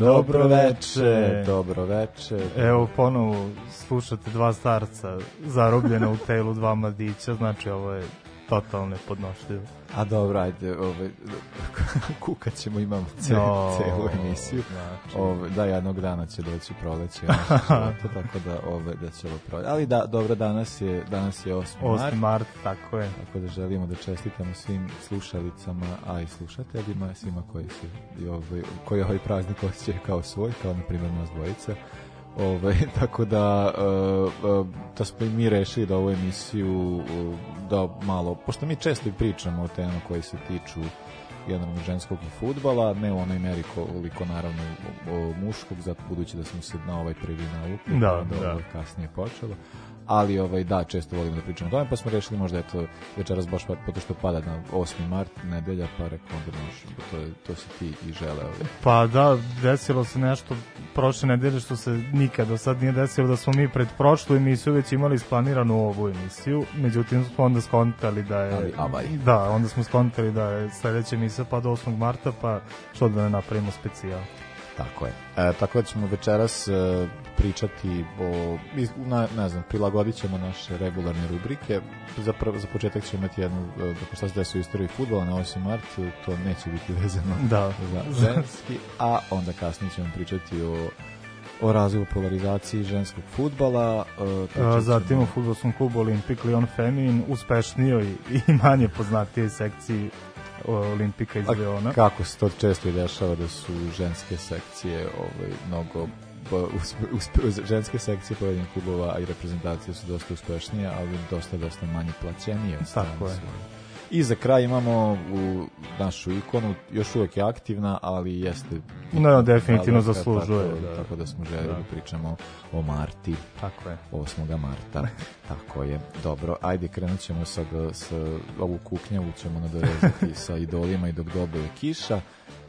Dobro veče. Dobro veče. Evo ponovo slušate dva starca zarobljena u telu dva mladića, znači ovo je totalno nepodnošljivo. A dobro, ajde, ovaj, kukat ćemo, imamo ce, no, celu emisiju. Znači. Ove, da, jednog dana će doći proleće, to, tako da, ove, da će ovo proleće. Ali da, dobro, danas je, danas je 8. 8. mart. mart, tako je. Tako da želimo da čestitamo svim slušalicama, a i slušateljima, svima koji su, i ovaj, koji ovaj praznik osjećaju kao svoj, kao na primjer nas dvojica. Ove, tako da uh, uh, da smo i mi rešili da ovu emisiju uh, da malo, pošto mi često i pričamo o temama koji se tiču generalno ženskog futbala, ne u onoj meri koliko naravno muškog, zato budući da smo se na ovaj prvi navukli, da, da, da. kasnije počelo ali ovaj da često volimo da pričamo o tome, pa smo rešili možda eto večeras baš pa, zato što pada na 8. mart, nedelja, pa rekao možemo, to je to se ti i žele. Ovaj. Pa da, desilo se nešto prošle nedelje što se nikad do sad nije desilo da smo mi pred prošlu emisiju već imali isplaniranu ovu emisiju, međutim smo onda skontali da je ali, avaj. da, onda smo skontali da je sledeća emisija pa do 8. marta, pa što da ne napravimo specijal. Tako je. E, tako da ćemo večeras e, pričati o, na, ne znam, prilagodit ćemo naše regularne rubrike. Za, prv, za početak ćemo imati jednu, e, dakle šta se desi u istoriji futbola na 8. mart, to neće biti vezano da. za ženski, a onda kasnije ćemo pričati o o razvoju polarizaciji ženskog futbala. Uh, zatim u futbolskom klubu Olimpik Lyon Femin, uspešnijoj i manje poznatijoj sekciji Olimpika iz Leona. Kako se to često i dešava da su ženske sekcije ovaj, mnogo uspe, uspe, ženske sekcije pojedinih klubova i reprezentacije su dosta uspešnije, ali dosta, dosta manje plaćenije. Tako je. I za kraj imamo u našu ikonu, još uvek je aktivna, ali jeste... No, definitivno zaslužuje. Tako da, tako da smo želi da. da pričamo o Marti. Tako je. 8. marta. tako je. Dobro, ajde krenut ćemo sad sa ovu kuknjavu ćemo nadorezati sa idolima i dok dobije kiša,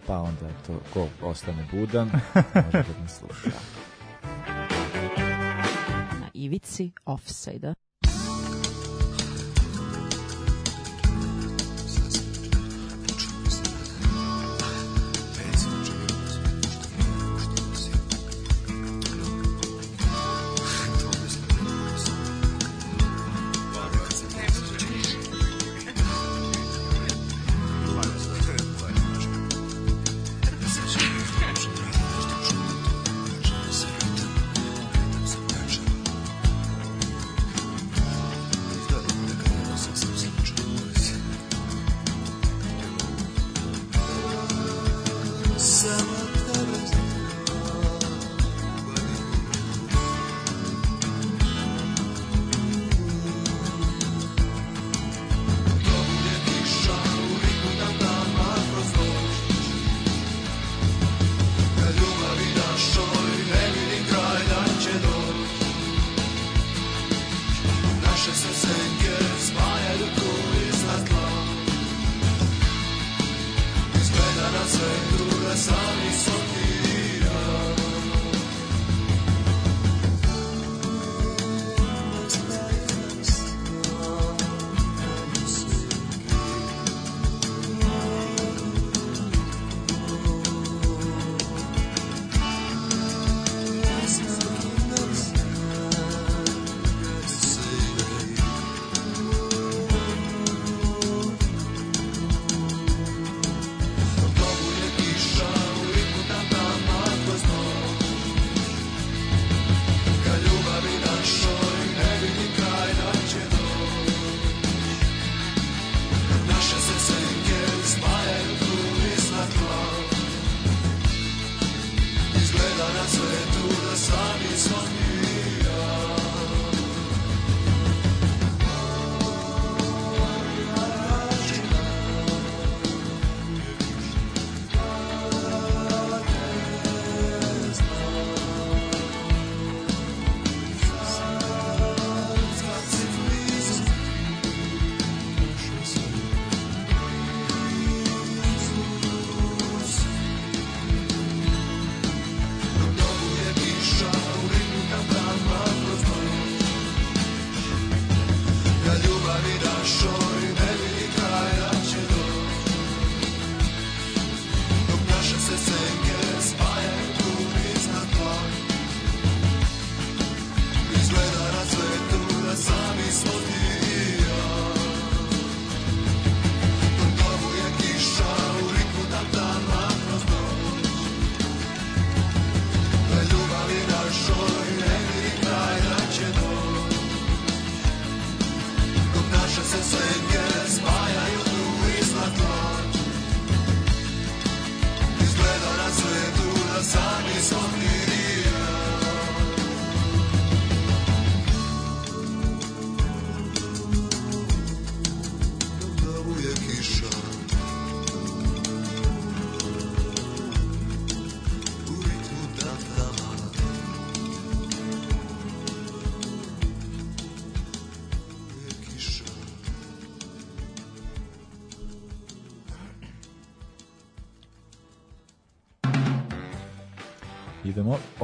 pa onda to ko ostane budan, može da nas sluša. Na ivici offside-a.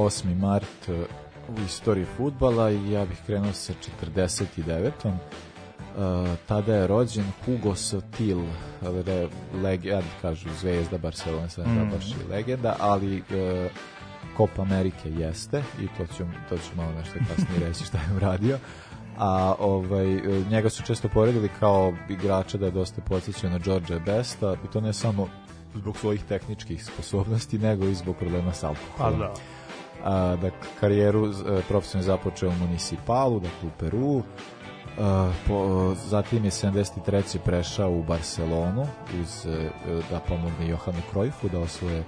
8. mart uh, u istoriji futbala i ja bih krenuo sa 49. Uh, tada je rođen Hugo Sotil, re, legend, kažu Zvezda Barcelona, sad mm. baš i legenda, ali uh, Copa Amerike jeste i to ću, to ću malo nešto kasnije reći šta je uradio a ovaj, njega su često poredili kao igrača da je dosta podsjećao na George Besta i to ne samo zbog svojih tehničkih sposobnosti, nego i zbog problema sa alkoholom. Pa da. A, dakle, karijeru e, profesionalno započeo u Municipalu, dakle u Peru, a, po, zatim je 73. prešao u Barcelonu uz, e, da pomogne Johanu Krojfu da osvoje e,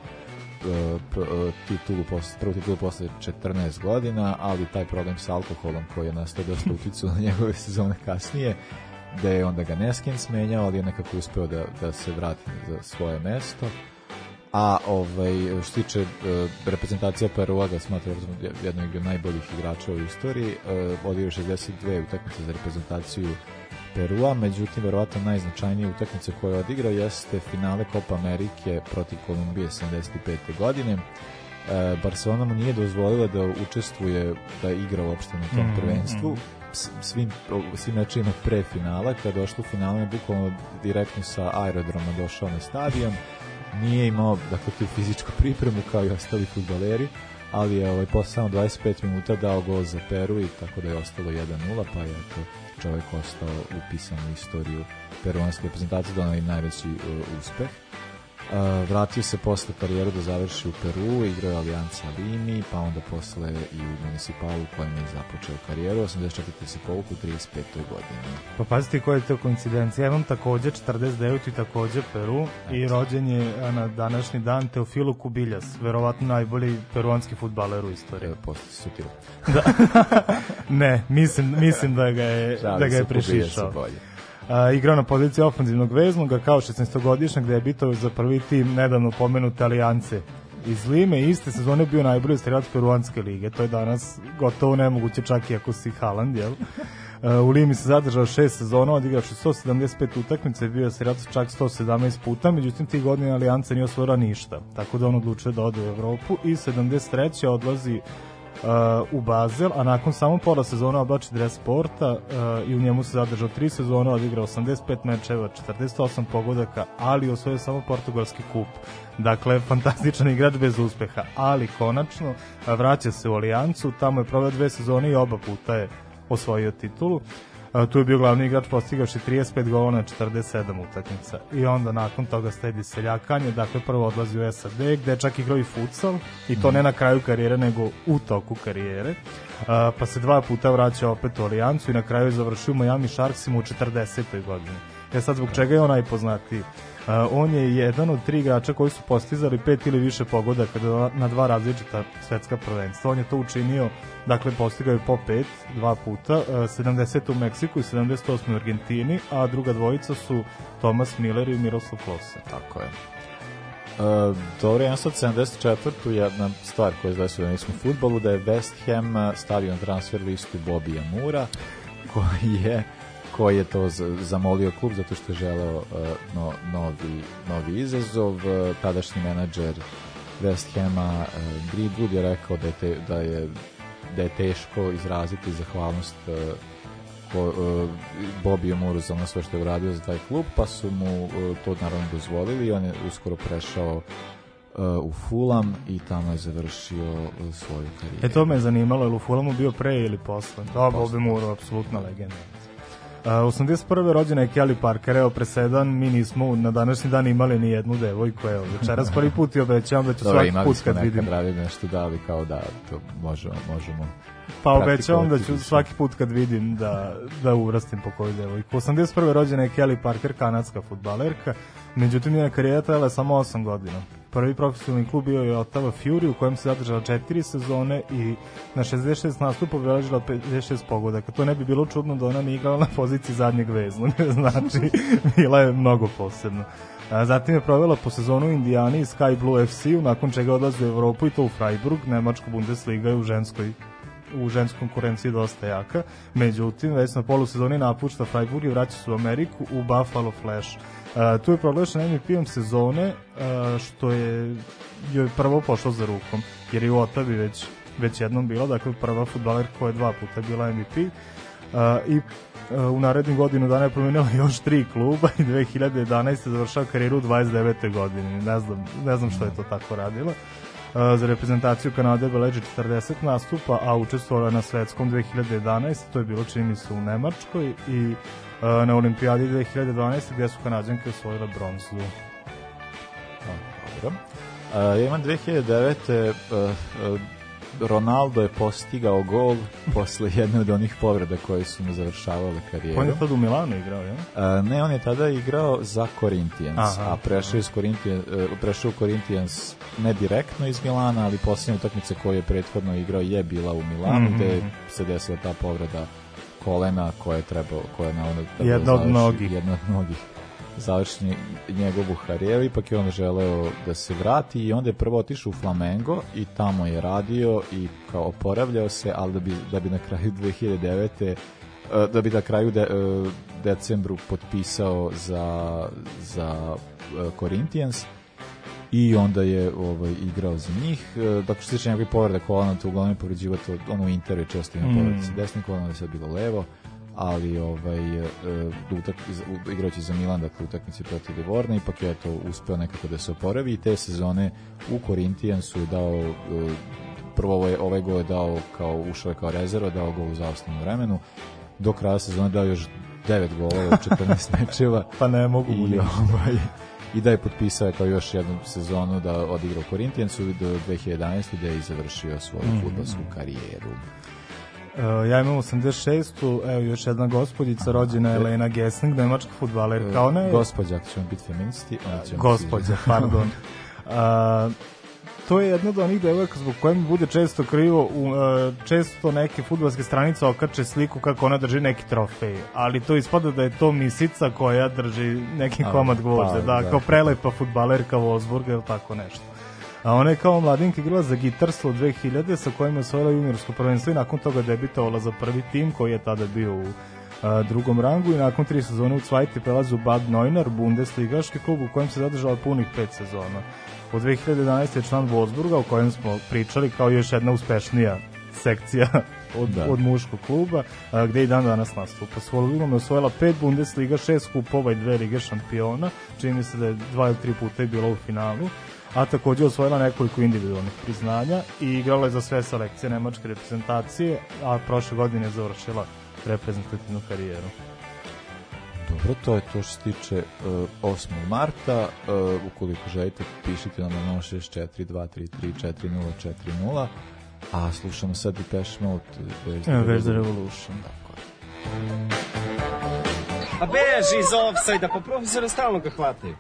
titulu posle, prvu titulu posle 14 godina, ali taj problem sa alkoholom koji je nastao dosta uticao na njegove sezone kasnije da je onda ga Neskins menjao, ali je nekako uspeo da, da se vrati za svoje mesto. A ovaj, što tiče uh, reprezentacija Perua ga smatra jednog od najboljih igrača u istoriji. Uh, odigrao 62 utakmice za reprezentaciju Perua, međutim, verovatno najznačajnija utakmica koju je odigrao jeste finale Copa Amerike protiv Kolumbije 75. godine. Uh, Barcelona mu nije dozvolila da učestvuje, da igra uopšte na tom mm, prvenstvu. Mm svim, svim načinima pre finala, kada došlo u finalu, je bukvalno direktno sa aerodroma došao na stadion, nije imao dakle, tu fizičku pripremu kao i ostali futbaleri, ali je ovaj, posle samo 25 minuta dao gol za Peru i tako da je ostalo 1-0, pa je to čovjek ostao upisan u istoriju peruanske reprezentacije, donao im najveći uh, uspeh. Uh, vratio se posle karijeru da završi u Peru, igrao je Alianza Limi, pa onda posle i u Municipalu u kojem je započeo karijeru, 84. se povuku u 35. godini. Pa pazite koja je to koincidencija, imam takođe 49. i takođe Peru Et. i rođen je na današnji dan Teofilo Kubiljas, verovatno najbolji peruanski futbaler u istoriji. E, posle Sutil. da. ne, mislim, mislim da ga je, da ga je prišišao. Uh, igrao na poziciji ofenzivnog veznoga kao 16-godišnjak gde je bitao za prvi tim nedavno pomenute Alijance iz Lime iste sezone bio najbolji strelac peruanske lige. To je danas gotovo nemoguće čak i ako si Haaland, jel? U Limi se zadržao šest sezona, odigrao 175 utakmice, bio je strelac čak 117 puta, međutim tih godina Alijanca nije osvojila ništa, tako da on odlučuje da ode u Evropu i 73. odlazi u Bazel, a nakon samo pola sezona oblači dres sporta uh, i u njemu se zadržao tri sezone, odigrao 85 mečeva, 48 pogodaka, ali osvojio samo portugalski kup. Dakle, fantastičan igrač bez uspeha, ali konačno vraća se u Alijancu, tamo je proveo dve sezone i oba puta je osvojio titulu tu je bio glavni igrač postigavši 35 gola na 47 utakmica. I onda nakon toga sledi seljakanje, dakle prvo odlazi u SAD gde čak igrao i futsal i to ne na kraju karijere nego u toku karijere. pa se dva puta vraća opet u Alijancu i na kraju je završio Miami Sharksima u 40. godini. E sad, zbog čega je on najpoznatiji? On je jedan od tri igrača koji su postizali pet ili više pogodaka na dva različita svetska prvenstva. On je to učinio, dakle postigao je po pet, dva puta, uh, 70 u Meksiku i 78 u Argentini, a druga dvojica su Thomas Miller i Miroslav Klose. Tako je. Uh, dobro, jedan sad 74. jedna stvar koja je zdesila u nismo futbolu, da je West Ham stavio na transfer listu Bobija Mura, koji je koji je to zamolio klub zato što je želeo uh, no, novi, novi izazov. Uh, tadašnji menadžer West Hama uh, Greenwood je rekao da je, te, da je da je teško izraziti zahvalnost uh, ko, uh, Bobiju Muru za ono sve što je uradio za taj klub, pa su mu uh, to naravno dozvolili i on je uskoro prešao uh, u Fulham i tamo je završio uh, svoju karijeru. E to me je zanimalo, je li u Fulhamu bio pre ili posle? Da, Bobby Moore, apsolutna legenda. Uh, 81. rođena je Kelly Parker, evo presedan, mi nismo na današnji dan imali ni jednu devojku, evo, večeras prvi put i obećavam da ću Dobre, svaki put kad vidim. Smo nešto dali kao da to možemo, možemo Pa obećavam da ću svaki put kad vidim da, da urastim po koju devojku. 81. rođena je Kelly Parker, kanadska futbalerka, međutim njena karijera trajala samo 8 godina. Prvi profesionalni klub bio je Ottawa Fury u kojem se zadržala četiri sezone i na 66 nastupa obeležila 56 pogodaka. To ne bi bilo čudno da ona nije igrala na poziciji zadnjeg vezla. znači, bila je mnogo posebno. Zatim je provela po sezonu u Indijani i Sky Blue FC-u, nakon čega odlazi u Evropu i to u Freiburg, Nemačka Bundesliga je u ženskoj u ženskoj konkurenciji dosta jaka. Međutim, već na polusezoni napušta Freiburg i vraća se u Ameriku u Buffalo Flash. Uh, tu je proglašen MVP-om sezone, uh, što je joj prvo pošlo za rukom, jer je u Otavi već, već jednom bila, dakle prva futbaler koja je dva puta bila MVP. Uh, I u narednim godinu dana je promenila još tri kluba i 2011. završava karijeru u 29. godini. Ne znam, ne znam što je to tako radila. Uh, za reprezentaciju Kanade beleži 40 nastupa, a učestvovala na svetskom 2011. To je bilo čini se u Nemačkoj i na olimpijadi 2012. gde su Kanadjanke osvojile bronzu. Dobro. Uh, ja imam 2009. Uh, uh, Ronaldo je postigao gol posle jedne od onih povreda koje su mu završavale karijeru. On je tada u Milanu igrao, ja? A, ne, on je tada igrao za Corinthians, aha, a prešao, iz Corinthians, prešao u Corinthians ne direktno iz Milana, ali posljednja utakmica koju je prethodno igrao je bila u Milanu, mm -hmm. gde se desila ta povreda kolena koje treba koje na ono da jedna od mnogih. jedna od mnogih. Završi njegovu karijeru, ipak je on želeo da se vrati i onda je prvo otišao u Flamengo i tamo je radio i kao oporavljao se, ali da bi, da bi na kraju 2009 eh, da bi na kraju de, eh, decembru potpisao za, za eh, Corinthians i onda je ovaj igrao za njih. Dakle, što se tiče njegovih povreda kolana, to uglavnom je povređivo to, ono u Interu je često ima povreda mm. sa desnim kolanom, da je sad bilo levo, ali ovaj, utak, igrajući za Milan, dakle, utakmici protiv Livorna, ipak je to uspeo nekako da se oporavi i te sezone u Korintijansu je dao prvo ovaj, ovaj gol je dao kao ušao je kao rezerva, dao gol u zaostnom vremenu, do kraja sezone dao još 9 golova u 14 mečeva. pa ne mogu i, ovaj, i da je potpisao kao još jednu sezonu da odigra u Korintijansu do 2011. gde je završio svoju mm -hmm. futbolsku karijeru. Uh, ja imam 86. Evo još jedna gospodica, rođena Elena Gessling, nemačka futbalerka. Ona je... Gospodja, ako ćemo biti feministi. Gospodja, pardon. Uh, to je jedna od onih devojaka zbog koje mi bude često krivo, u, uh, često neke futbolske stranice okače sliku kako ona drži neki trofej, ali to ispada da je to misica koja drži neki komad gvožde, pa, da, da, kao prelepa futbalerka Wolfsburga ili tako nešto. A ona je kao mladinka igrala za gitarstvo 2000 sa kojim je osvojila juniorsko prvenstvo i nakon toga debitovala za prvi tim koji je tada bio u a, drugom rangu i nakon tri sezone u Cvajti prelazi u Bad Neuner, Bundesligaški klub u kojem se zadržala punih pet sezona. U 2011. je član Wolfsburga o kojem smo pričali kao još jedna uspešnija sekcija od, da. od muškog kluba, a, gde i dan danas nastupa. S Wolfsburgom je osvojila pet Bundesliga, šest kupova i dve lige šampiona, čini se da je dva ili tri puta je bila u finalu a takođe osvojila nekoliko individualnih priznanja i igrala je za sve selekcije nemačke reprezentacije, a prošle godine je završila reprezentativnu karijeru. Dobro, to je to što se tiče uh, 8. marta. Uh, ukoliko želite, pišite nam na 064 233 4040, a slušamo sad i Pesh Mode. Where's the Revolution. Tako je. A beži iz offside-a, pa profesora stalno ga hvataju.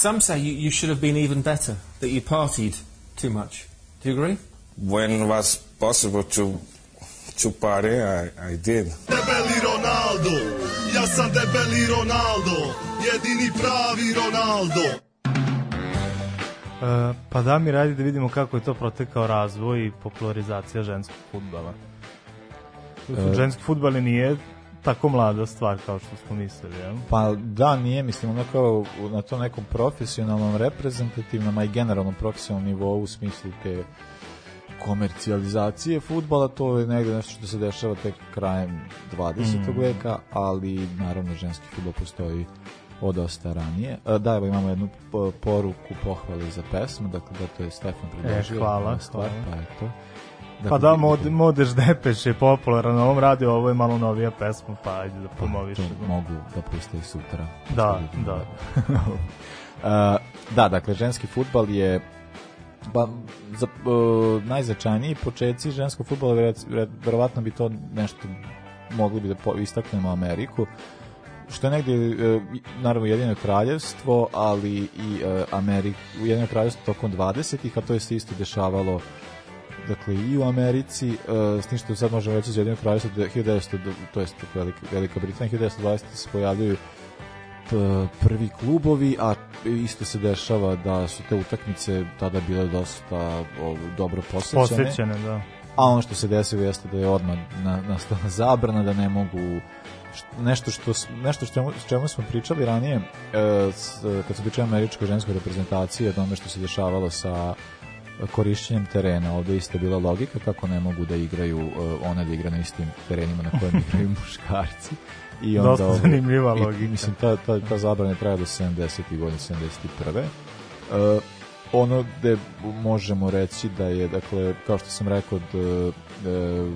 Some say you, you should have been even better, that you partied too much. Do you agree? When it was possible to to party, I, I did. Debeli Ronaldo, ja sam debeli Ronaldo, jedini pravi Ronaldo. Uh, pa da mi radi da vidimo kako je to protekao razvoj i popularizacija ženskog futbala. Uh, ženski futbal nije tako mlada stvar kao što smo mislili, jel? Pa da, nije, mislim, ono kao na to nekom profesionalnom, reprezentativnom, a i generalnom profesionalnom nivou u smislu te komercijalizacije futbala, to je negde nešto što se dešava tek krajem 20. Mm. veka, ali naravno ženski futbol postoji od dosta ranije. E, da, evo imamo jednu poruku pohvale za pesmu, dakle da to je Stefan predložio. E, hvala. Stvar, hvala. Pa eto. Da pa da, mod, Modeš Depeš je popularan na ovom radiju, ovo je malo novija pesma, pa ajde da pomoviš. Pa, to mogu da puste i sutra. Da, da. uh, da, dakle, ženski futbal je ba, za, uh, najzačajniji početci ženskog futbola, verovatno bi to nešto mogli bi da istaknemo Ameriku, što je negde, uh, naravno, jedino kraljevstvo, ali i uh, Amerik, jedino kraljevstvo tokom 20-ih, a to je se isto dešavalo dakle i u Americi, uh, s tim što sad možemo reći za kraljevstvo da 1900, to jest Velika, Velika Britanija, 1920 se pojavljaju prvi klubovi, a isto se dešava da su te utakmice tada bile dosta dobro posvećene. Posvećene, da. A ono što se desilo jeste da je odmah na, nastala zabrana da ne mogu nešto što nešto što čemu smo pričali ranije e, s, kad se pričali američkoj ženskoj reprezentaciji o tome što se dešavalo sa korišćenjem terena. Ovde isto bila logika kako ne mogu da igraju one da igra na istim terenima na kojima igraju muškarci. I onda, Dosta zanimljiva logika. I, mislim, ta, ta, ta zabrana traja do 70. godine, 71. Uh, ono gde možemo reći da je, dakle, kao što sam rekao, da, da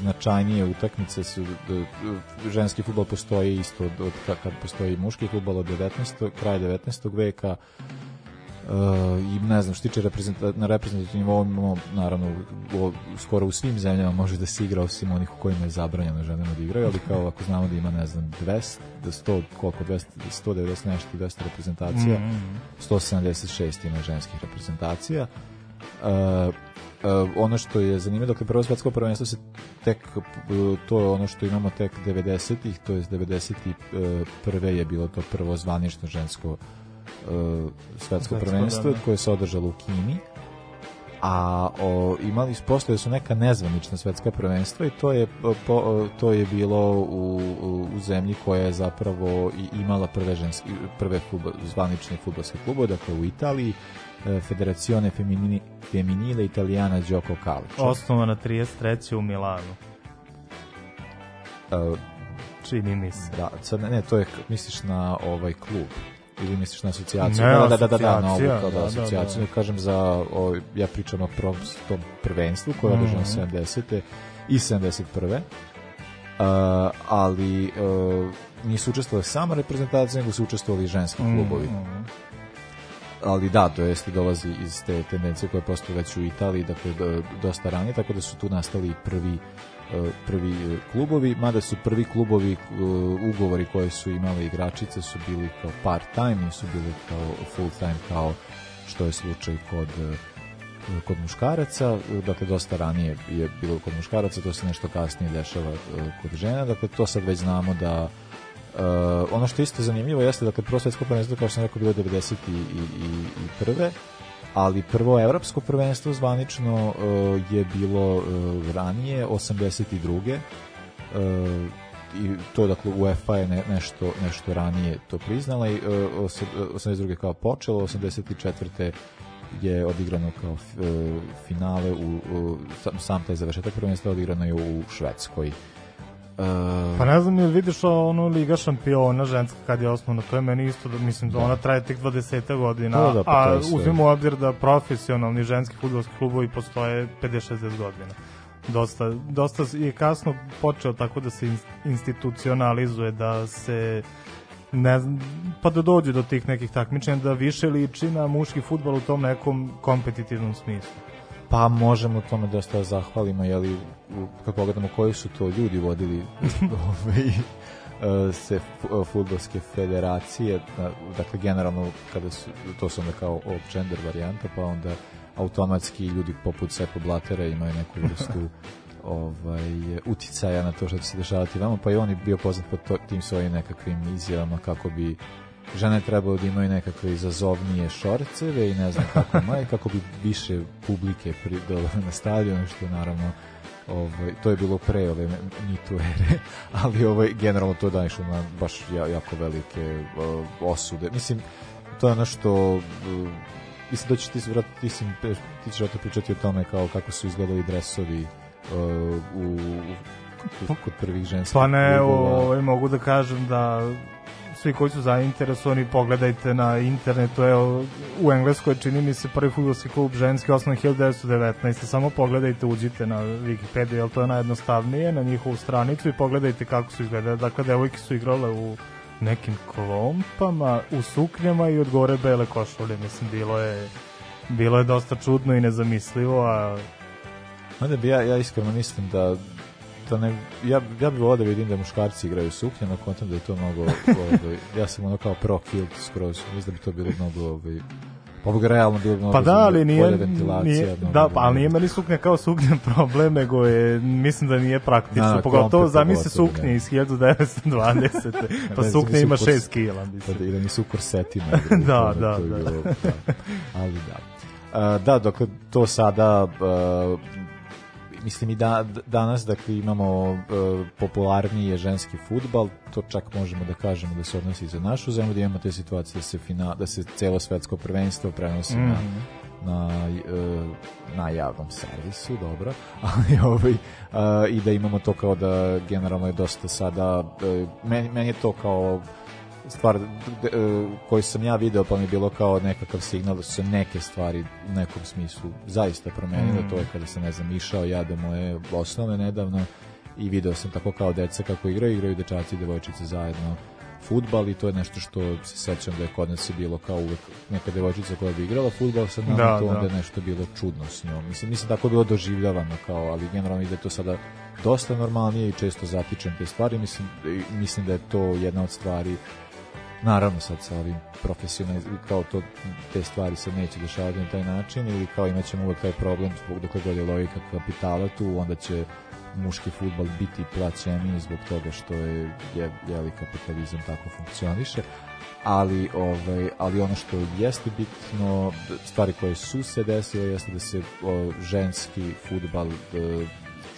značajnije utakmice su da, ženski futbol postoji isto od, od kad postoji muški futbol od 19. kraja 19. veka i ne znam, što tiče reprezenta, na reprezentativnim nivou imamo, naravno, u, skoro u svim zemljama može da se igra osim onih u kojima je zabranjeno ženama da igraju, ali kao ako znamo da ima, ne znam, 200, da 100, koliko, 200, 190 nešto, 200 reprezentacija, mm -hmm. 176 ima ženskih reprezentacija. Uh, Uh, ono što je zanimljivo, dakle prvo svetsko prvenstvo se tek, uh, to je ono što imamo tek 90-ih, to je 91. je bilo to prvo zvanično žensko uh, svetsko prvenstvo da, da. koje se održalo u Kini a o, imali postoje su neka nezvanična svetska prvenstva i to je po, to je bilo u, u zemlji koja je zapravo i imala prve ženski prve futbol, zvanične fudbalske klubove dakle u Italiji e, Federazione Femini, Femminile Italiana Gioco Calcio. Osnovana 33. u Milanu. Uh, Čini mi se. Da, sad, ne, to je, misliš na ovaj klub ili misliš na asocijaciju? Ne, da, da, da, da, da, na ovu kao da, asocijaciju. Da, da. Kažem za, o, ja pričam o prvom tom prvenstvu koje je održano mm -hmm. 70. i 71. Uh, ali uh, nisu učestvovali sama reprezentacija, nego su učestvovali ženski mm -hmm. Ali da, to jeste dolazi iz te tendencije koje postoje već u Italiji, dakle dosta ranije, tako da su tu nastali prvi E, prvi e, klubovi, mada su prvi klubovi e, ugovori koje su imale igračice su bili kao part-time, nisu bili kao full-time kao što je slučaj kod kod muškaraca, dakle dosta ranije je bilo kod muškaraca, to se nešto kasnije dešava kod žena, dakle to sad već znamo da Uh, ono što je isto zanimljivo jeste da kad prvo svetsko prvenstvo kao što sam rekao bilo 90 i, i, i ali prvo evropsko prvenstvo zvanično uh, je bilo uh, ranije 82. Uh, i to dakle UEFA je ne, nešto nešto ranije to priznala i uh, 82. kao počelo 84 je odigrano kao uh, finale u, u sam, sam taj završetak prvenstva odigrano je u Švedskoj Uh, pa ne znam, jel vidiš ono Liga šampiona ženska kad je osnovna, to je meni isto, da, mislim da, ona traje tek 20 godina, da, pa a uzmimo u obzir da profesionalni ženski futbolski klubovi postoje 50-60 godina. Dosta, dosta je kasno počeo tako da se institucionalizuje, da se ne znam, pa da dođe do tih nekih takmičenja, da više liči na muški futbol u tom nekom kompetitivnom smislu. Pa možemo tome dosta da zahvalimo, jeli, kad pogledamo koji su to ljudi vodili ovaj, e, se futbolske federacije, dakle generalno kada su, to su onda kao gender varijanta, pa onda automatski ljudi poput Sepo Blatera imaju neku vrstu ovaj, uticaja na to što će se dešavati vama, pa i on je bio poznat po to, tim svojim nekakvim izjavama kako bi žene trebaju da imaju nekakve izazovnije šorceve i ne znam kako maj, kako bi više publike pridole na stadionu, što naravno ovaj, to je bilo pre ove mitu ere, ali ovaj, generalno to da išlo na baš jako velike uh, osude. Mislim, to je ono što uh, mislim da će ti, ti, si, ti ćeš pričati o tome kao kako su izgledali dresovi uh, u, u kod prvih ženskih Pa ne, ovaj, mogu da kažem da svi koji su zainteresovani pogledajte na internetu evo, u Engleskoj čini mi se prvi futbolski klub ženski osnovan 1919 samo pogledajte uđite na Wikipedia jer to je najjednostavnije na njihovu stranicu i pogledajte kako su izgledali dakle devojke su igrale u nekim klompama u suknjama i od gore bele košulje. Mislim bilo je bilo je dosta čudno i nezamislivo a Onda bi ja, ja iskreno mislim da to ne, ja, ja bih volao da vidim da muškarci igraju suknje, na kontam da je to mnogo, ovaj, ja sam ono kao pro kilt skroz, mislim da bi to bilo mnogo, ovaj, Pa bi realno bilo mnogo pa da, ali nije, nije da, pa, ali nije meni suknja kao suknja problem, nego je, mislim da nije praktično, da, pogotovo zamisli suknje da. iz 1920. pa da, suknja ima 6 kila, mislim. Pa da, da nisu korsetima. da, da, da. Bilo, da. Ali da. Uh, da, dok to sada uh, mislim i da, danas dakle imamo uh, popularniji ženski futbal, to čak možemo da kažemo da se odnosi za našu zemlju, da imamo te situacije da se, fina, da se celo svetsko prvenstvo prenosi mm -hmm. na, na, e, na javnom servisu, dobro, ali ovaj, a, i da imamo to kao da generalno je dosta sada, e, meni, meni je to kao stvar koju sam ja video pa mi je bilo kao nekakav signal da su se neke stvari u nekom smislu zaista promenile, mm. to je kada sam ne znam išao ja da moje osnove nedavno i video sam tako kao deca kako igraju, igraju dečaci i devojčice zajedno futbal i to je nešto što se sećam da je kod nas je bilo kao uvek neka devojčica koja bi igrala futbal sa nama, da, to onda da. je nešto bilo čudno s njom. Mislim, mislim tako bilo doživljavano kao, ali generalno ide to sada dosta normalnije i često zatičem te stvari. Mislim, mislim da je to jedna od stvari naravno sad sa ovim profesionalizmom, kao to, te stvari se neće dešavati na taj način ili kao imat ćemo uvek taj problem zbog dok god je logika kapitala tu, onda će muški futbal biti plaćeniji zbog toga što je, je jeli kapitalizam tako funkcioniše. Ali ovaj ali ono što jeste bitno stvari koje su se desile jeste da se o, ženski fudbal e,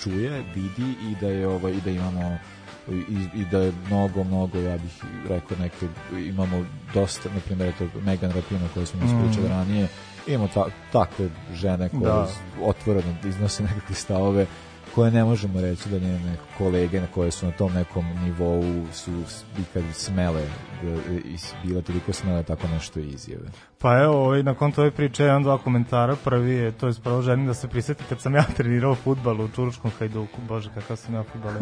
čuje, vidi i da je ovaj i da imamo i, i da je mnogo, mnogo, ja bih rekao neke, imamo dosta, na primjer, to Megan Rapino koje smo mm. pričali ranije, imamo ta, takve žene koje da. otvoreno iznose nekakve stavove koje ne možemo reći da njene kolege na koje su na tom nekom nivou su ikad smele i bila toliko smele tako nešto izjave. Pa evo, ovaj, na konto ove priče jedan dva komentara. Prvi je, to je spravo želim da se prisjeti kad sam ja trenirao futbal u Čuručkom Hajduku. Bože, kakav sam ja futbal.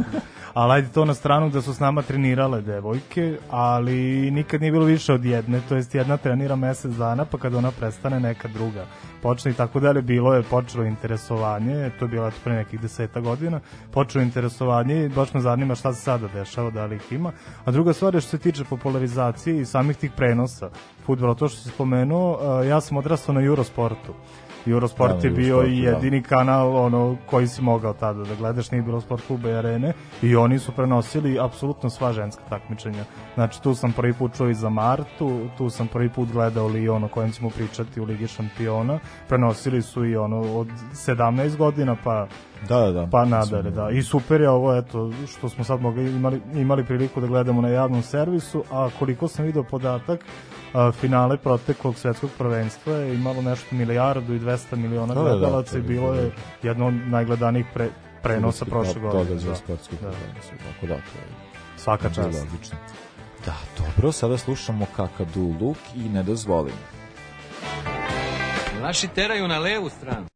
ali ajde to na stranu da su s nama trenirale devojke, ali nikad nije bilo više od jedne. To jest jedna trenira mesec dana, pa kad ona prestane neka druga počne i tako dalje. Bilo je počelo interesovanje, to je bilo pre nekih deseta godina, počelo interesovanje i baš me zanima šta se sada dešava, da li ih ima. A druga stvar je što se tiče popularizacije i samih tih prenosa futbola, to što se spomenuo, ja sam odrastao na Eurosportu. Eurosport da, je bio i da. jedini da. kanal ono koji si mogao tada da gledaš, nije bilo sport kluba i arene i oni su prenosili apsolutno sva ženska takmičenja. Znači tu sam prvi put čuo i za Martu, tu sam prvi put gledao Lyon o kojem ćemo pričati u Ligi šampiona. Prenosili su i ono od 17 godina pa da, da, da. pa nadare, da. I super je ovo, eto, što smo sad mogli, imali, imali priliku da gledamo na javnom servisu, a koliko sam video podatak, a, finale proteklog svetskog prvenstva je imalo nešto milijardu i 200 miliona da, da, gledalaca da, i bilo je jedno od najgledanijih pre, prenosa prošle godine. Da, za sportski da. tako da, to je svaka čast. Logično. Da, dobro, sada slušamo Kakadu Luk i Ne dozvolim. Naši teraju na levu stranu.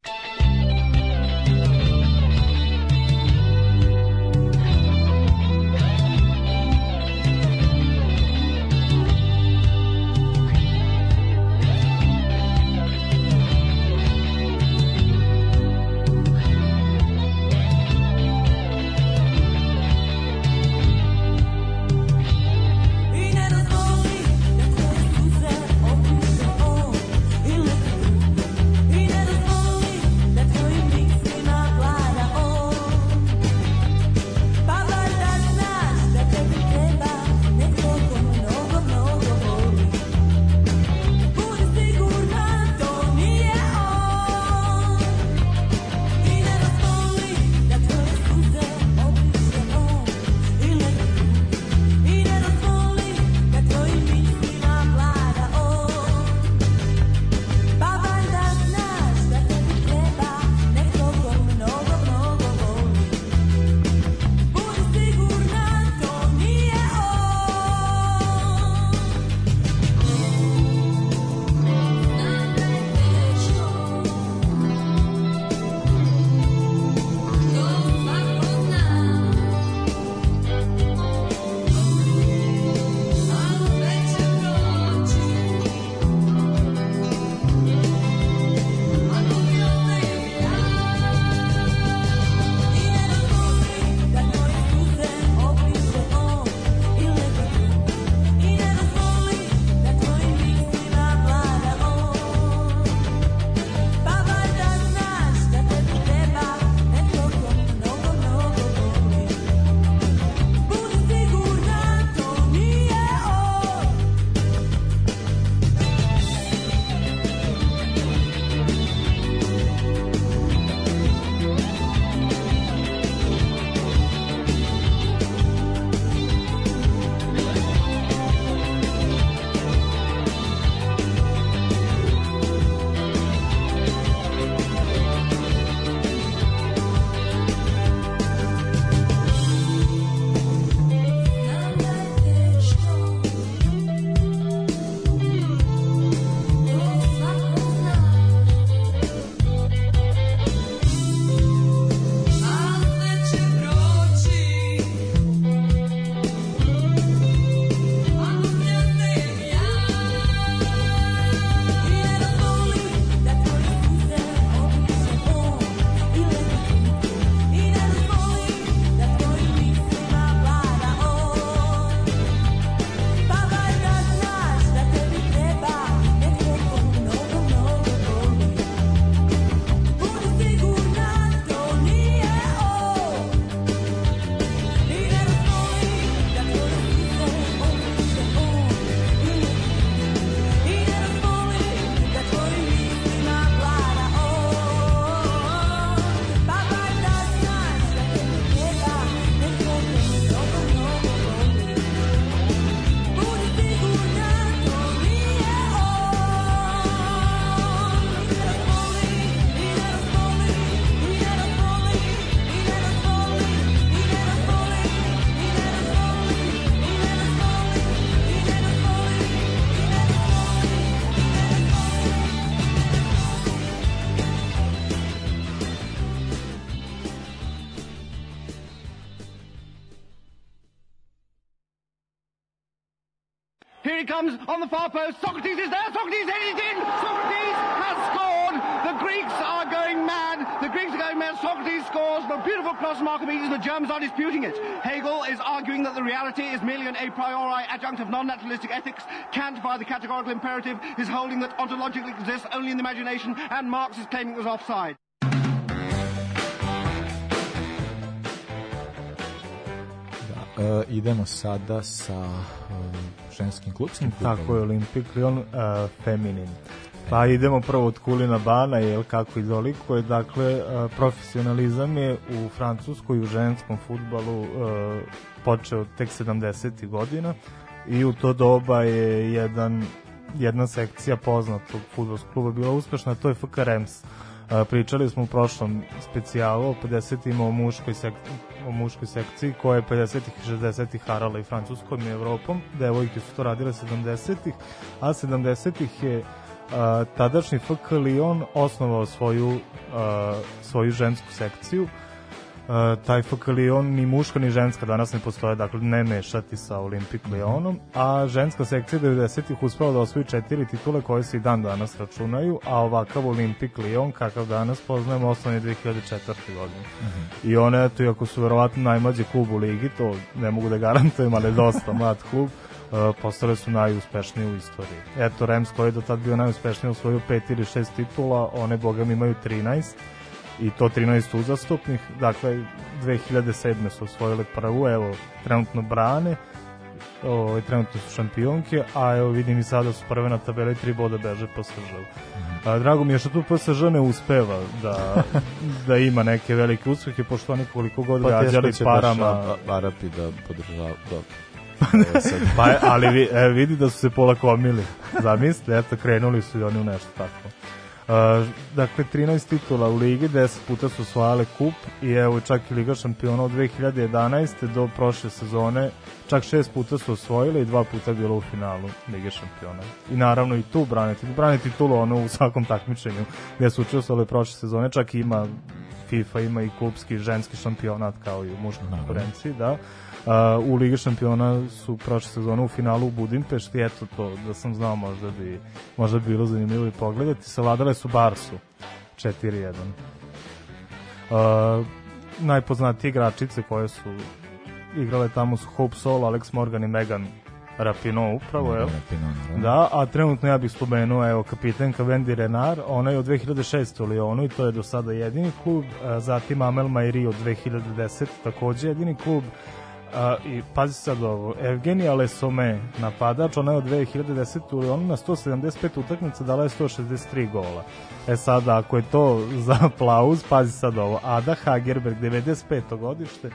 On the far post. Socrates is there. Socrates headed in. Socrates has scored. The Greeks are going mad. The Greeks are going mad. Socrates scores. The beautiful cross from Archimedes. The Germans are disputing it. Hegel is arguing that the reality is merely an a priori adjunct of non-naturalistic ethics. Kant, by the categorical imperative, is holding that ontologically exists only in the imagination, and Marx is claiming it was offside. Uh, idemo sada sa uh, ženskim klubskim klubom. Tako je, Olimpik Lyon uh, Feminin. Pa idemo prvo od Kulina Bana, jel, kako izolikuje. Dakle, uh, profesionalizam je u Francuskoj u ženskom futbalu uh, počeo tek 70. godina i u to doba je jedan, jedna sekcija poznatog futbolskog kluba bila uspešna, to je FK Rems. Uh, pričali smo u prošlom specijalu o 50 o muškoj, sek, o muškoj sekciji koja je 50-ih i 60-ih harala i Francuskom i Evropom. Devojke su to radile 70-ih, a 70-ih je a, tadašnji FK Lyon osnovao svoju, a, svoju žensku sekciju uh, taj FK Lyon ni muška ni ženska danas ne postoje, dakle ne mešati sa Olimpik mhm. Lyonom, a ženska sekcija 90-ih uspela da osvoji četiri titule koje se i dan danas računaju, a ovakav Olimpik Lyon kakav danas poznajemo osnovan je 2004. godine. Mhm. -huh. I one, eto, iako su verovatno najmlađi klub u ligi, to ne mogu da garantujem, ali dosta mlad klub, Uh, postale su najuspešniji u istoriji. Eto, Rems koji je do tad bio najuspešniji u svoju pet ili šest titula, one bogam imaju 13 i to 13 uzastopnih, dakle 2007. su osvojile prvu, evo trenutno brane, o, ovaj, trenutno su šampionke, a evo vidim i sada su prve na tabeli, tri boda beže po Sržavu. A, drago mi je što tu PSG ne uspeva da, da ima neke velike uspehe, pošto oni koliko god pa gađali parama... Pa Arapi da podržava, da pa, ali vi, e, vidi da su se polakomili. Zamisli, eto, krenuli su i oni u nešto tako. Dakle, 13 titula u ligi, 10 puta su osvajale kup i evo čak i Liga šampiona od 2011. do prošle sezone čak šest puta su osvojili i dva puta bilo u finalu Lige šampiona. I naravno i tu braniti, braniti titulu ono u svakom takmičenju gde su učestvovali prošle sezone, čak ima FIFA ima i klubski ženski šampionat kao i u muškoj konkurenciji, da. Uh, u Ligi šampiona su prošle sezone u finalu u Budimpešti, eto to, da sam znao možda bi, možda bi bilo zanimljivo i pogledati. Savladale su Barsu 4-1. Uh, najpoznatije igračice koje su igrale tamo su Hope Sol, Alex Morgan i Megan Rapino upravo, evo. Da. da, a trenutno ja bih spomenuo, evo, kapitenka Wendy Renard, ona je od 2006. u Lyonu i to je do sada jedini klub, zatim Amel Mairi od 2010. takođe jedini klub, A, I pazi sad ovo, Evgenija Lesome, napadač, ona je od 2010. u Lyonu na 175 utakmica dala je 163 gola. E sad, ako je to za aplauz, pazi sad ovo, Ada Hagerberg, 95. godište,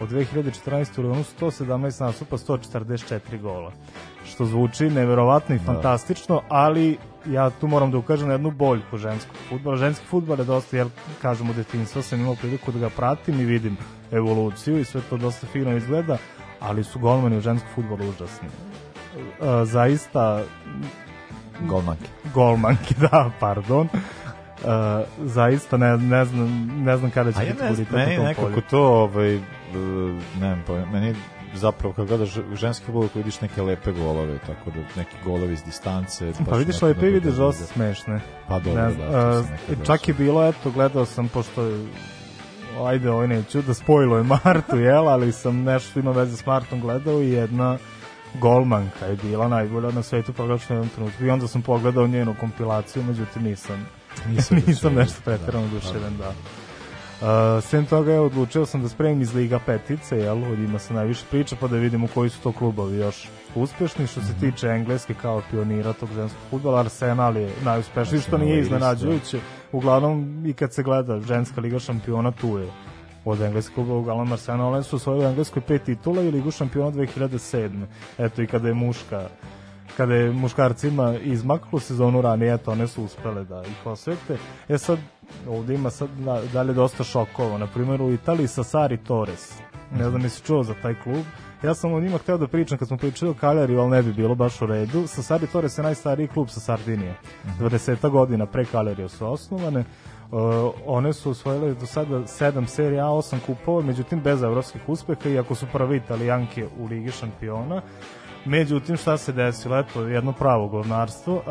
od 2014. u Lyonu 117 nastupa, 144 gola. Što zvuči neverovatno i da. fantastično, ali ja tu moram da ukažem na jednu boljku ženskog futbola. Ženski futbol je dosta, jer kažem u detinjstvu sam imao priliku da ga pratim i vidim evoluciju i sve to dosta fino izgleda, ali su golmani u ženskom futbolu užasni. E, zaista golmanke. Golmanke, da, pardon. Uh, zaista ne, ne znam ne znam kada će biti ne, meni nekako polju. to ovaj uh, ne znam meni zapravo kad gledaš ženski futbol koji vidiš neke lepe golove, tako da neki golovi iz distance. Pa vidiš lepe i vidiš dosta smešne. Pa dobro, ne, da. Uh, čak je bilo, eto, gledao sam, pošto ajde, ovaj neću da spojilo Martu, jel, ali sam nešto ima veze s Martom gledao i jedna golmanka je bila najbolja na svetu proglašena jednom trenutku i onda sam pogledao njenu kompilaciju, međutim nisam, nisam, nisam nešto pretirano duševen, da. Uh, sem toga je odlučio sam da spremim iz Liga petice, jel, od ima se najviše priča, pa da vidimo koji su to klubovi još uspešni. Što se tiče engleske kao pionira tog ženskog futbola, Arsenal je najuspešniji, što nije iznenađujuće. Uglavnom, i kad se gleda ženska liga šampiona, tu je od engleskog uglavnom Arsenal su osvojili engleskoj pet titula i ligu šampiona 2007. Eto i kada je muška kada je muškarcima izmaklo sezonu ranije, eto, one su uspele da ih osvete. E sad, ovde ima sad da, dalje dosta šokova. Na primjer, u Italiji Sari Torres. Ne znam, nisi čuo za taj klub. Ja sam o njima hteo da pričam kad smo pričali o Kaleriju, ali ne bi bilo baš u redu. Sari Torres je najstariji klub sa Sardinije. Mm -hmm. 20 godina pre Kalerije su osnovane. Uh, one su osvojile do sada 7 serija A, 8 kupova, međutim bez evropskih uspeha, iako su prvi italijanke u Ligi šampiona. Međutim, šta se desilo? Eto, jedno pravo govnarstvo. Uh,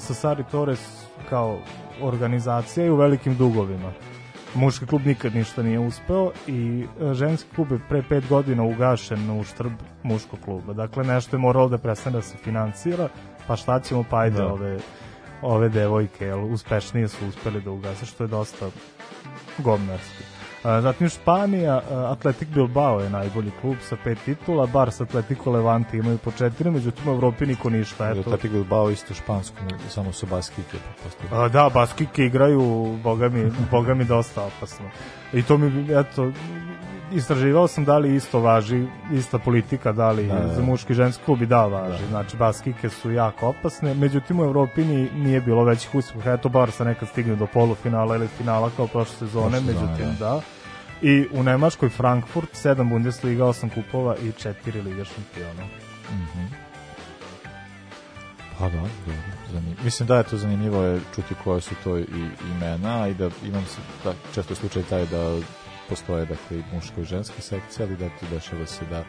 sa Sari Torres kao organizacija i u velikim dugovima. Muški klub nikad ništa nije uspeo i e, ženski klub je pre pet godina ugašen u štrb muškog kluba. Dakle, nešto je moralo da prestane da se financira, pa šta ćemo, pa ajde da. ove, ove devojke, jel, uspešnije su uspeli da ugase, što je dosta govnarski. Zatim Španija, Atletic Bilbao je najbolji klub sa pet titula, bar sa Atletico Levante imaju po četiri, međutim u Evropi niko ništa. Eto. Atletic Bilbao isto špansko, samo su baskike. A, da, baskike igraju, boga mi, boga mi dosta opasno. I to mi, eto, istraživao sam da li isto važi, ista politika, da li da, da. za muški i ženski klub i da važi. Da. Znači, baskike su jako opasne, međutim u Evropi nije bilo većih uspeha. Eto, bar sa nekad stigne do polufinala ili finala kao prošle sezone, Prošle međutim da. da. I u Nemačkoj Frankfurt, 7 Bundesliga, 8 kupova i 4 Liga šampiona. Mm -hmm. Pa da, dobro. Zanim... Mislim da je to zanimljivo je čuti koje su to i imena i da imam se, da, često slučaj taj da postoje dakle i muško i ženske sekcije, ali da tu dešava se da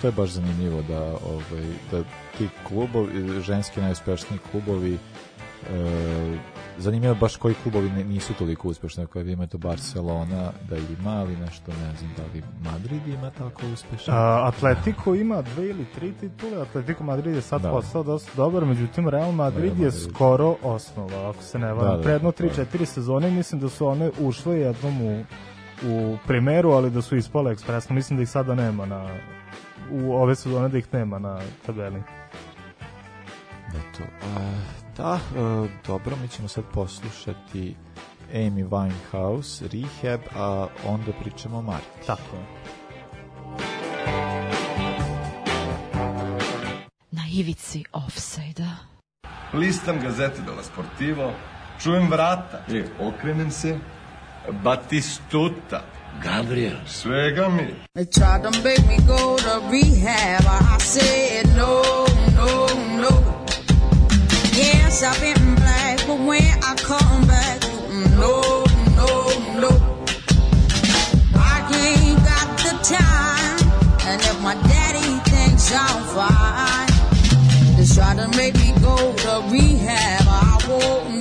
to je baš zanimljivo da ovaj da ti klubovi ženski najuspešniji klubovi e, zanimljivo baš koji klubovi ne, nisu toliko uspešni ako vi imate Barcelona da ima ali nešto ne znam da li Madrid ima tako uspešan A, Atletico ima dve ili tri titule Atletico Madrid je sad da. postao dosta dobar međutim Real Madrid, Real Madrid. je skoro osnova ako se ne varam da, da, predno 3-4 sezone mislim da su one ušle jednom u u primeru, ali da su ispale ekspresno. Mislim da ih sada nema na u ove sezone da ih nema na tabeli. Eto, uh, da, uh, dobro, mi ćemo sad poslušati Amy Winehouse, Rehab, a onda pričamo o Marti. Tako je. Na ivici offside-a. Listam gazete della Sportivo, čujem vrata i okrenem se, Batistuta. Gabriel. Svega mi. They tried to make me go to rehab. I said no, no, no. Yes, I've been black, but when I come back, no, no, no. I ain't got the time, and if my daddy thinks I'm fine, they try to make me go to rehab. I won't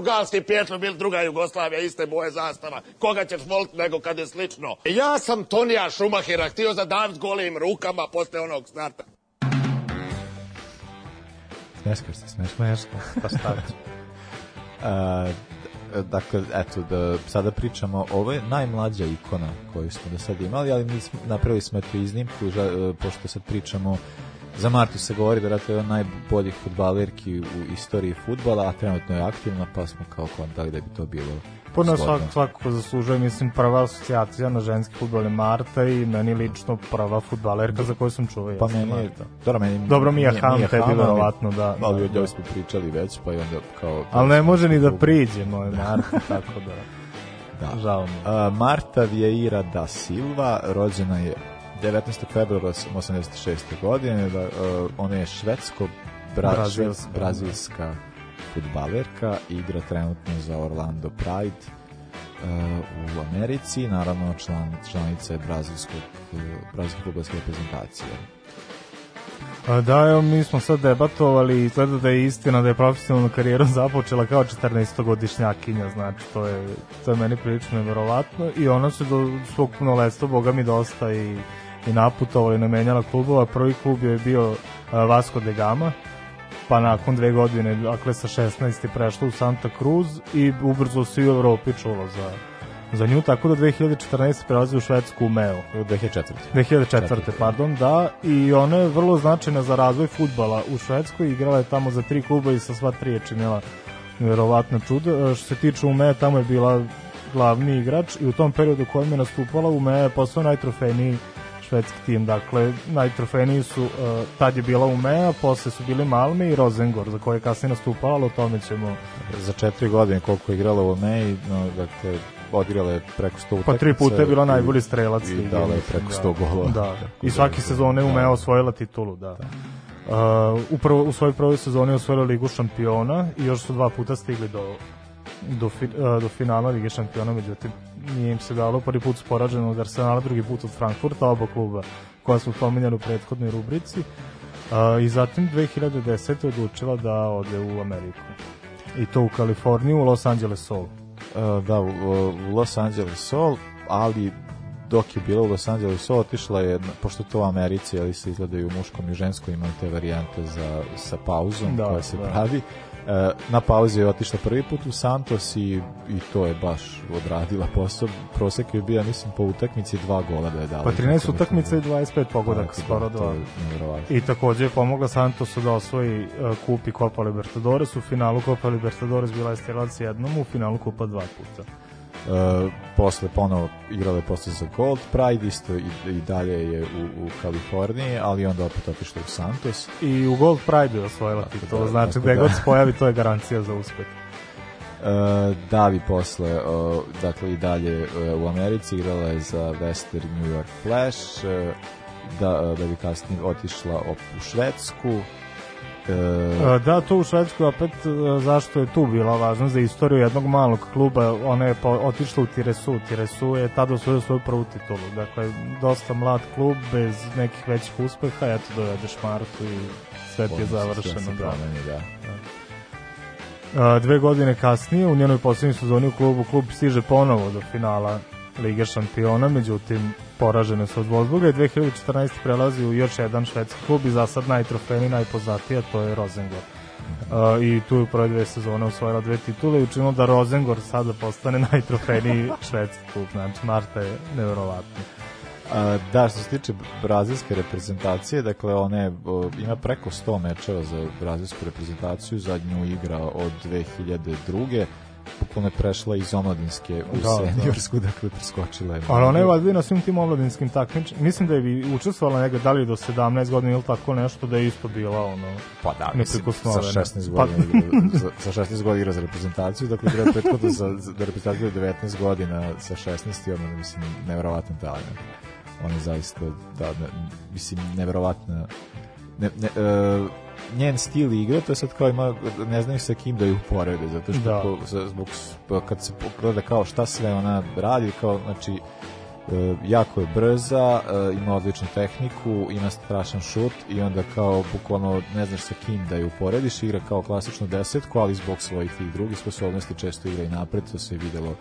Pa meni su galski pjetlo bili druga Jugoslavija, iste boje zastava. Koga ćeš voliti nego kad je slično? Ja sam Tonija Šumahira htio zadavit golim rukama posle onog starta. Smeškaš se, smeškaš. Smeškaš, pa staviti. dakle, eto, da sada pričamo, ovo je najmlađa ikona koju smo do sad imali, ali mi napravili smo eto iznimku, ža, pošto sad pričamo za Martu se govori da je on najboljih futbalerki u istoriji futbala, a trenutno je aktivna, pa smo kao kontali da bi to bilo Puno svak, svakako zaslužuje, mislim, prva asocijacija na ženski futbol je Marta i meni lično prva futbalerka za koju sam čuo. Pa meni je, dobro, meni, dobro Mija Ham, tebi verovatno, da. Ali da, o njoj smo pričali već, pa i onda kao... Ali ne može ni da priđe, moj Marta, tako da... Da. Žao mi. Uh, Marta Vieira da Silva, rođena je 19. februara 86. godine, da, uh, ona je švedsko brazilska, brazilska futbalerka, igra trenutno za Orlando Pride uh, u Americi, naravno član, članica je brazilskog, brazilske futbolske reprezentacije. A da, evo, mi smo sad debatovali i izgleda da je istina da je profesionalnu karijeru započela kao 14-godišnjakinja, znači to je, to je meni prilično neverovatno i ona se do svog punoletstva, boga mi dosta i, i naputovala i namenjala klubova. Prvi klub je bio uh, Vasco de Gama, pa nakon dve godine, dakle sa 16. prešla u Santa Cruz i ubrzo se u Evropi čulo za, za nju, tako da 2014. prelazi u Švedsku u Meo. 2004. 2004. pardon, da, i ona je vrlo značajna za razvoj futbala u Švedskoj, igrala je tamo za tri kluba i sa sva tri je činila verovatno čudo. Što se tiče Ume, tamo je bila glavni igrač i u tom periodu kojem je nastupala Ume je postao najtrofejniji švedski tim. Dakle, najtrofejniji su, uh, tad je bila Umea, posle su bili Malme i Rosengor, za koje je kasnije nastupala, ali o tome ćemo... Za četiri godine koliko je igrala u Umea, no, dakle, odigrala je preko 100 utakmica. Pa tri puta je bila najbolji strelac. I dala je preko 100 da, golova. Da, i svake sezone Umea da. osvojila titulu, da. da. Uh, upravo u svojoj prvoj sezoni osvojila Ligu šampiona i još su dva puta stigli do do, fi, uh, do finala Lige šampiona, međutim nije im se dalo prvi put sporađeno od Arsenala, drugi put od Frankfurta, oba kluba koja su pomenjali u prethodnoj rubrici. I zatim 2010. odlučila da ode u Ameriku. I to u Kaliforniju, u Los Angeles Soul. Uh, da, u, u Los Angeles Soul, ali dok je bila u Los Angeles Soul, otišla je, pošto to u Americi, ali se izgledaju u muškom i ženskom, imaju te varijante za, sa pauzom da, koja se da. pravi E, na pauzi je otišla prvi put u Santos i, i to je baš odradila posao. Prosek je bio, mislim, po utakmici dva gola da je dala. Pa 13 utakmice i 25 pogodak, da, skoro dva. I takođe je pomogla Santosu da osvoji uh, kup i Copa Libertadores. U finalu Copa Libertadores bila je strelac jednom, u finalu Kupa dva puta. Uh, posle ponovo igrala je posle za Gold Pride isto i, i dalje je u, u Kaliforniji ali onda opet otišla u Santos. I u Gold Pride je osvojila titul da, znači gde da. god se pojavi to je garancija za uspeh. Uh, Davi posle, uh, dakle i dalje uh, u Americi igrala je za Western New York Flash, uh, da, uh, da bi kasnije otišla op u Švedsku, E... Da, to u Švedskoj opet e, zašto je tu bila važno za istoriju jednog malog kluba, ona je otišla u Tiresu, Tiresu je tada osvojio svoju prvu titulu, dakle dosta mlad klub bez nekih većih uspeha, eto dovedeš Martu i sve ti je završeno. Da. Da. da. Dve godine kasnije, u njenoj poslednjoj sezoni u klubu, klub stiže ponovo do finala Lige šampiona, međutim poražene su od Wolfsburga i 2014. prelazi u još jedan švedski klub i za sad najtrofejni, najpoznatiji, to je Rosengor. Uh, i tu je u prve dve sezone osvojila dve titule i učinilo da Rosengor sada postane najtrofejniji švedski klub, znači Marta je nevjerovatna. A, da, što se tiče brazilske reprezentacije, dakle ona o, ima preko 100 mečeva za brazilsku reprezentaciju, zadnju igra od 2002 bukvalno je prešla iz omladinske u da, seniorsku, da. dakle preskočila je. Ali ona je valjda na svim tim omladinskim takmičenjima. Mislim da je učestvovala negde da li do 17 godina ili tako nešto da je isto bila ono. Pa da, mislim, sa 16 godina pa... igra, za, sa 16 godina igra za reprezentaciju, dakle igra prethodno za, za reprezentaciju 19 godina sa 16 i ono mislim neverovatan talent. On je zaista da, ne, mislim neverovatna ne, ne, uh, njen stil igre, to je sad kao ima, ne znaju sa kim da ju uporede, zato što da. ko, zbog, kad se pogleda kao šta sve ona radi, kao, znači, E, jako je brza, e, ima odličnu tehniku, ima strašan šut i onda kao bukvalno ne znaš sa kim da je uporediš, igra kao klasičnu desetku, ali zbog svojih tih drugih sposobnosti često igra i napred, to se je videlo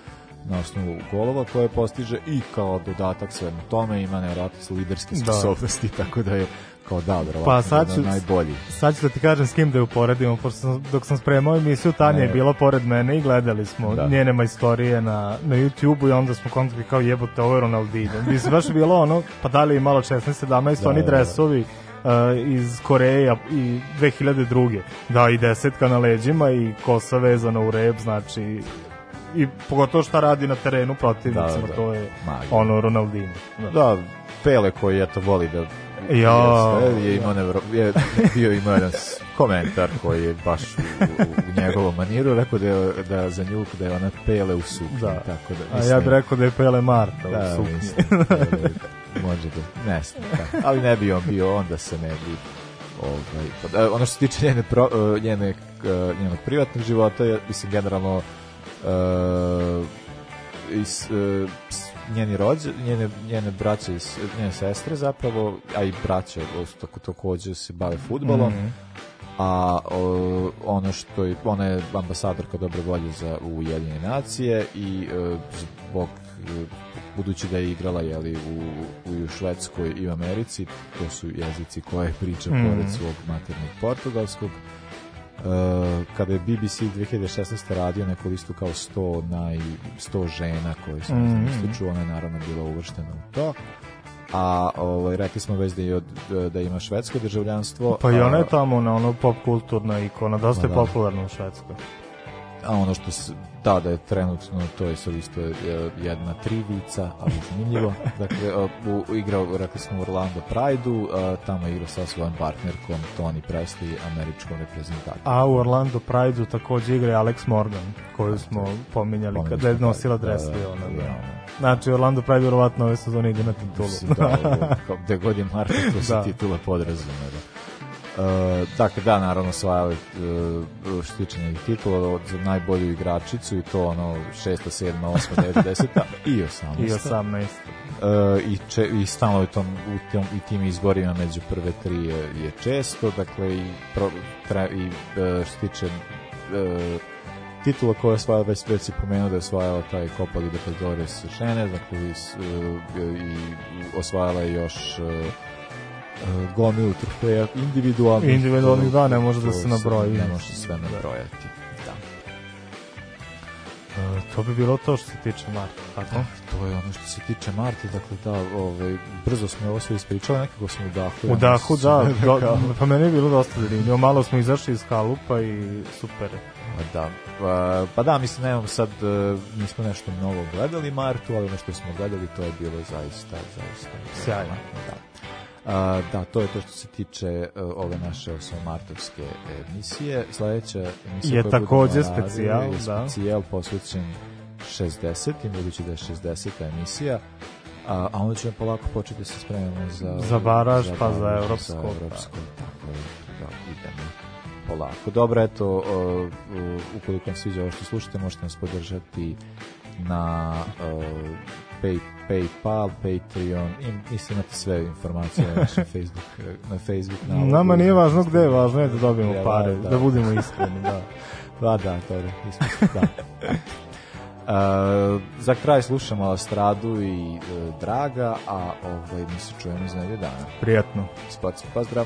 na osnovu golova koje postiže i kao dodatak svemu tome ima nevjerojatno liderske da. sposobnosti, da. tako da je kao da, verovatno pa sad ću, najbolji. Sad ću da ti kažem s kim da je uporedimo, pošto sam, dok sam spremao emisiju, Tanja ne. je bila pored mene i gledali smo da. njene majstorije na, na YouTube-u i onda smo kontakli kao jebote, ovo je Ronaldinho. Mislim, baš bilo ono, pa da li je malo 16-17, da, oni da, da. dresovi, uh, iz Koreje i 2002. Da, i desetka na leđima i kosa vezana u rep, znači i pogotovo šta radi na terenu protivnicima, da, da. to je Magija. ono Ronaldinho. Da. da, Pele koji eto voli da Ja, je imao nevro, je bio imao jedan komentar koji je baš u, u njegovom maniru rekao da je, da za nju da je ona pele u suknji da. tako da mislim, a ja bih rekao da je pele Marta da, u suknji mislim, može da ne znam da. ali ne bi on bio onda se ne bi ovaj, pa da, ono što se tiče njene, pro, uh, njene, uh, njenog privatnog života je, mislim generalno uh, is, uh, njeni rođe, njene, njene braće i njene sestre zapravo, a i braće tako takođe se bave futbolom. Mm -hmm. A o, ono što je, ona je ambasadorka dobre volje za Ujedinjene nacije i e, zbog e, budući da je igrala jeli, u, u Švedskoj i u Americi, to su jezici koje priča mm. pored svog maternog portugalskog, kada je BBC 2016. radio neku listu kao 100 naj 100 žena koje su mm -hmm. ističu, ona je naravno bila uvrštena u to a ovaj rekli smo već da je od, da ima švedsko državljanstvo pa i ona je tamo na ono pop kulturna ikona dosta je da. popularna u Švedskoj a ono što se, da, da je trenutno, to je sad isto jedna trivica, ali zanimljivo. Dakle, u, igrao, rekli smo, u Orlando Pride-u, tamo je igrao sa svojom partnerkom Tony Presley, američkom reprezentacijom. A u Orlando Pride-u takođe igra Alex Morgan, koju smo pominjali kada je nosila dres da, da, ona, da, da. Znači, Orlando Pride vjerovatno ove sezone ide na titulu. da, da, gde god je Marta, to se da. titula podrazumeva. Da. Uh, dakle, da, naravno osvajali uh, što tiče titula za najbolju igračicu i to ono 6. 7. 8. 9. 10. i 18. I 18. Uh, i, če, i stalno u, tom, u, tom, i tim izborima među prve tri je, je često, dakle i, pro, tre, i uh, što tiče uh, titula koja je osvajala, već već si pomenuo da je osvajala taj Copa Libertadores žene, dakle i, uh, i osvajala je još uh, gomilu trofeja individualnih. Individualnih, da, ne može da se nabroji. Ne može sve nabrojati. Da. Uh, to bi bilo to što se tiče Marte, tako? Da, to je ono što se tiče Marte, dakle da, ovaj, brzo smo ovo sve ispričali, nekako smo u dahu. U dahu, da, do, pa meni je bilo dosta zanimljivo, malo smo izašli iz kalupa i super. Da, pa, pa da, mislim, nemam sad, uh, nismo nešto mnogo gledali Martu, ali ono što smo gledali, to je bilo zaista, zaista. Sjajno. Da. A, da, to je to što se tiče uh, ove naše martovske emisije. Sledeća emisija je takođe specijal, da. specijal posvećen 60. i budući da je 60. emisija, a, a onda ćemo polako početi da se spremamo za... Za baraž, za pa za evropsko. Za evropsko, da. tako je, da, idemo polako. Dobro, eto, uh, uh, ukoliko vam sviđa ovo što slušate, možete nas podržati na uh, pay, PayPal, Patreon, i mislim imate sve informacije na našem Facebook, na Facebook nalogu. Nama nije važno gde, važno je da dobijemo ja, pare, da, da budemo iskreni, da. da, da, to je, da. Uh, za kraj slušamo Stradu i uh, Draga, a ovaj, mi se čujemo za nedelju dana. Prijatno. Spatski pozdrav.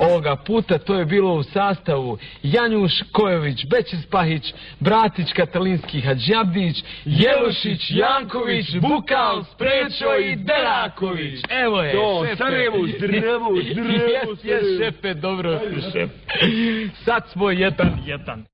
Ovoga puta to je bilo u sastavu Janjuš Kojović, Bećis Pahić, Bratić Katalinski Hadžabdić, Jelušić, Janković, Bukal, Sprečo i Deraković. Evo je, to, šefe. Sarajevo, zdravo, zdravo. Jes, jes, šefe, dobro, šef. Sad smo jedan, jedan.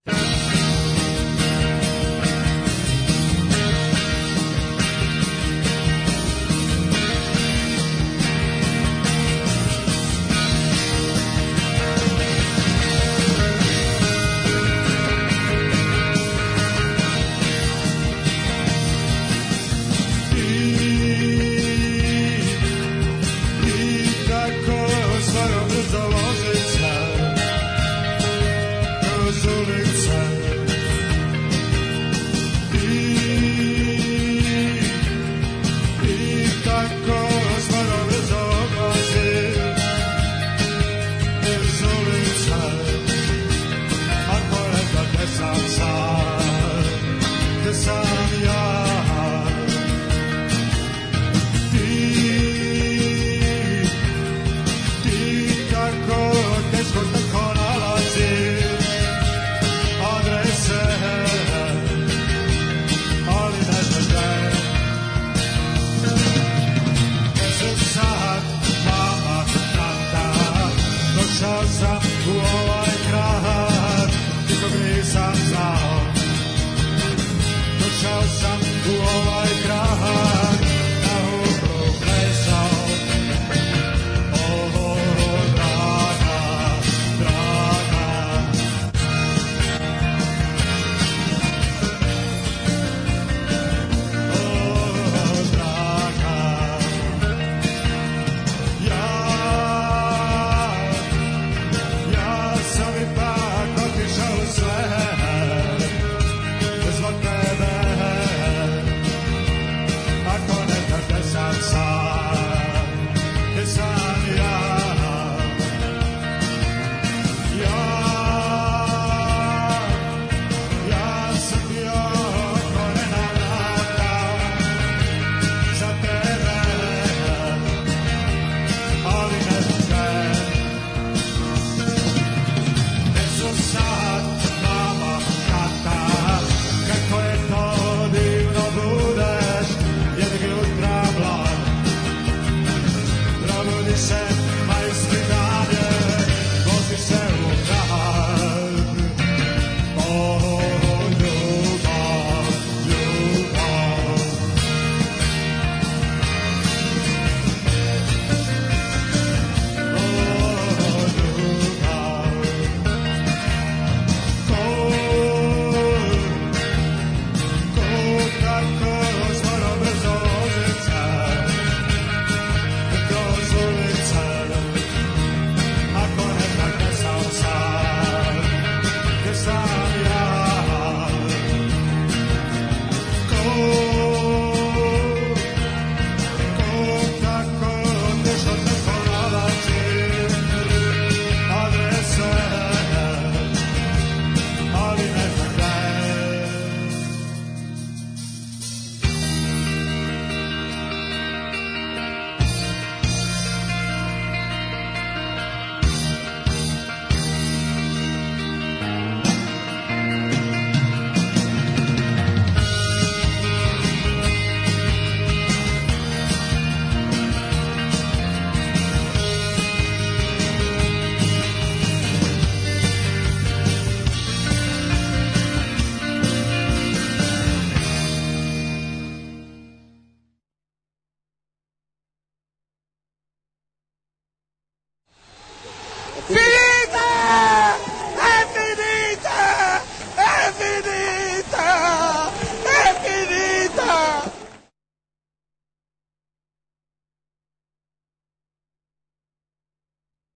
desire.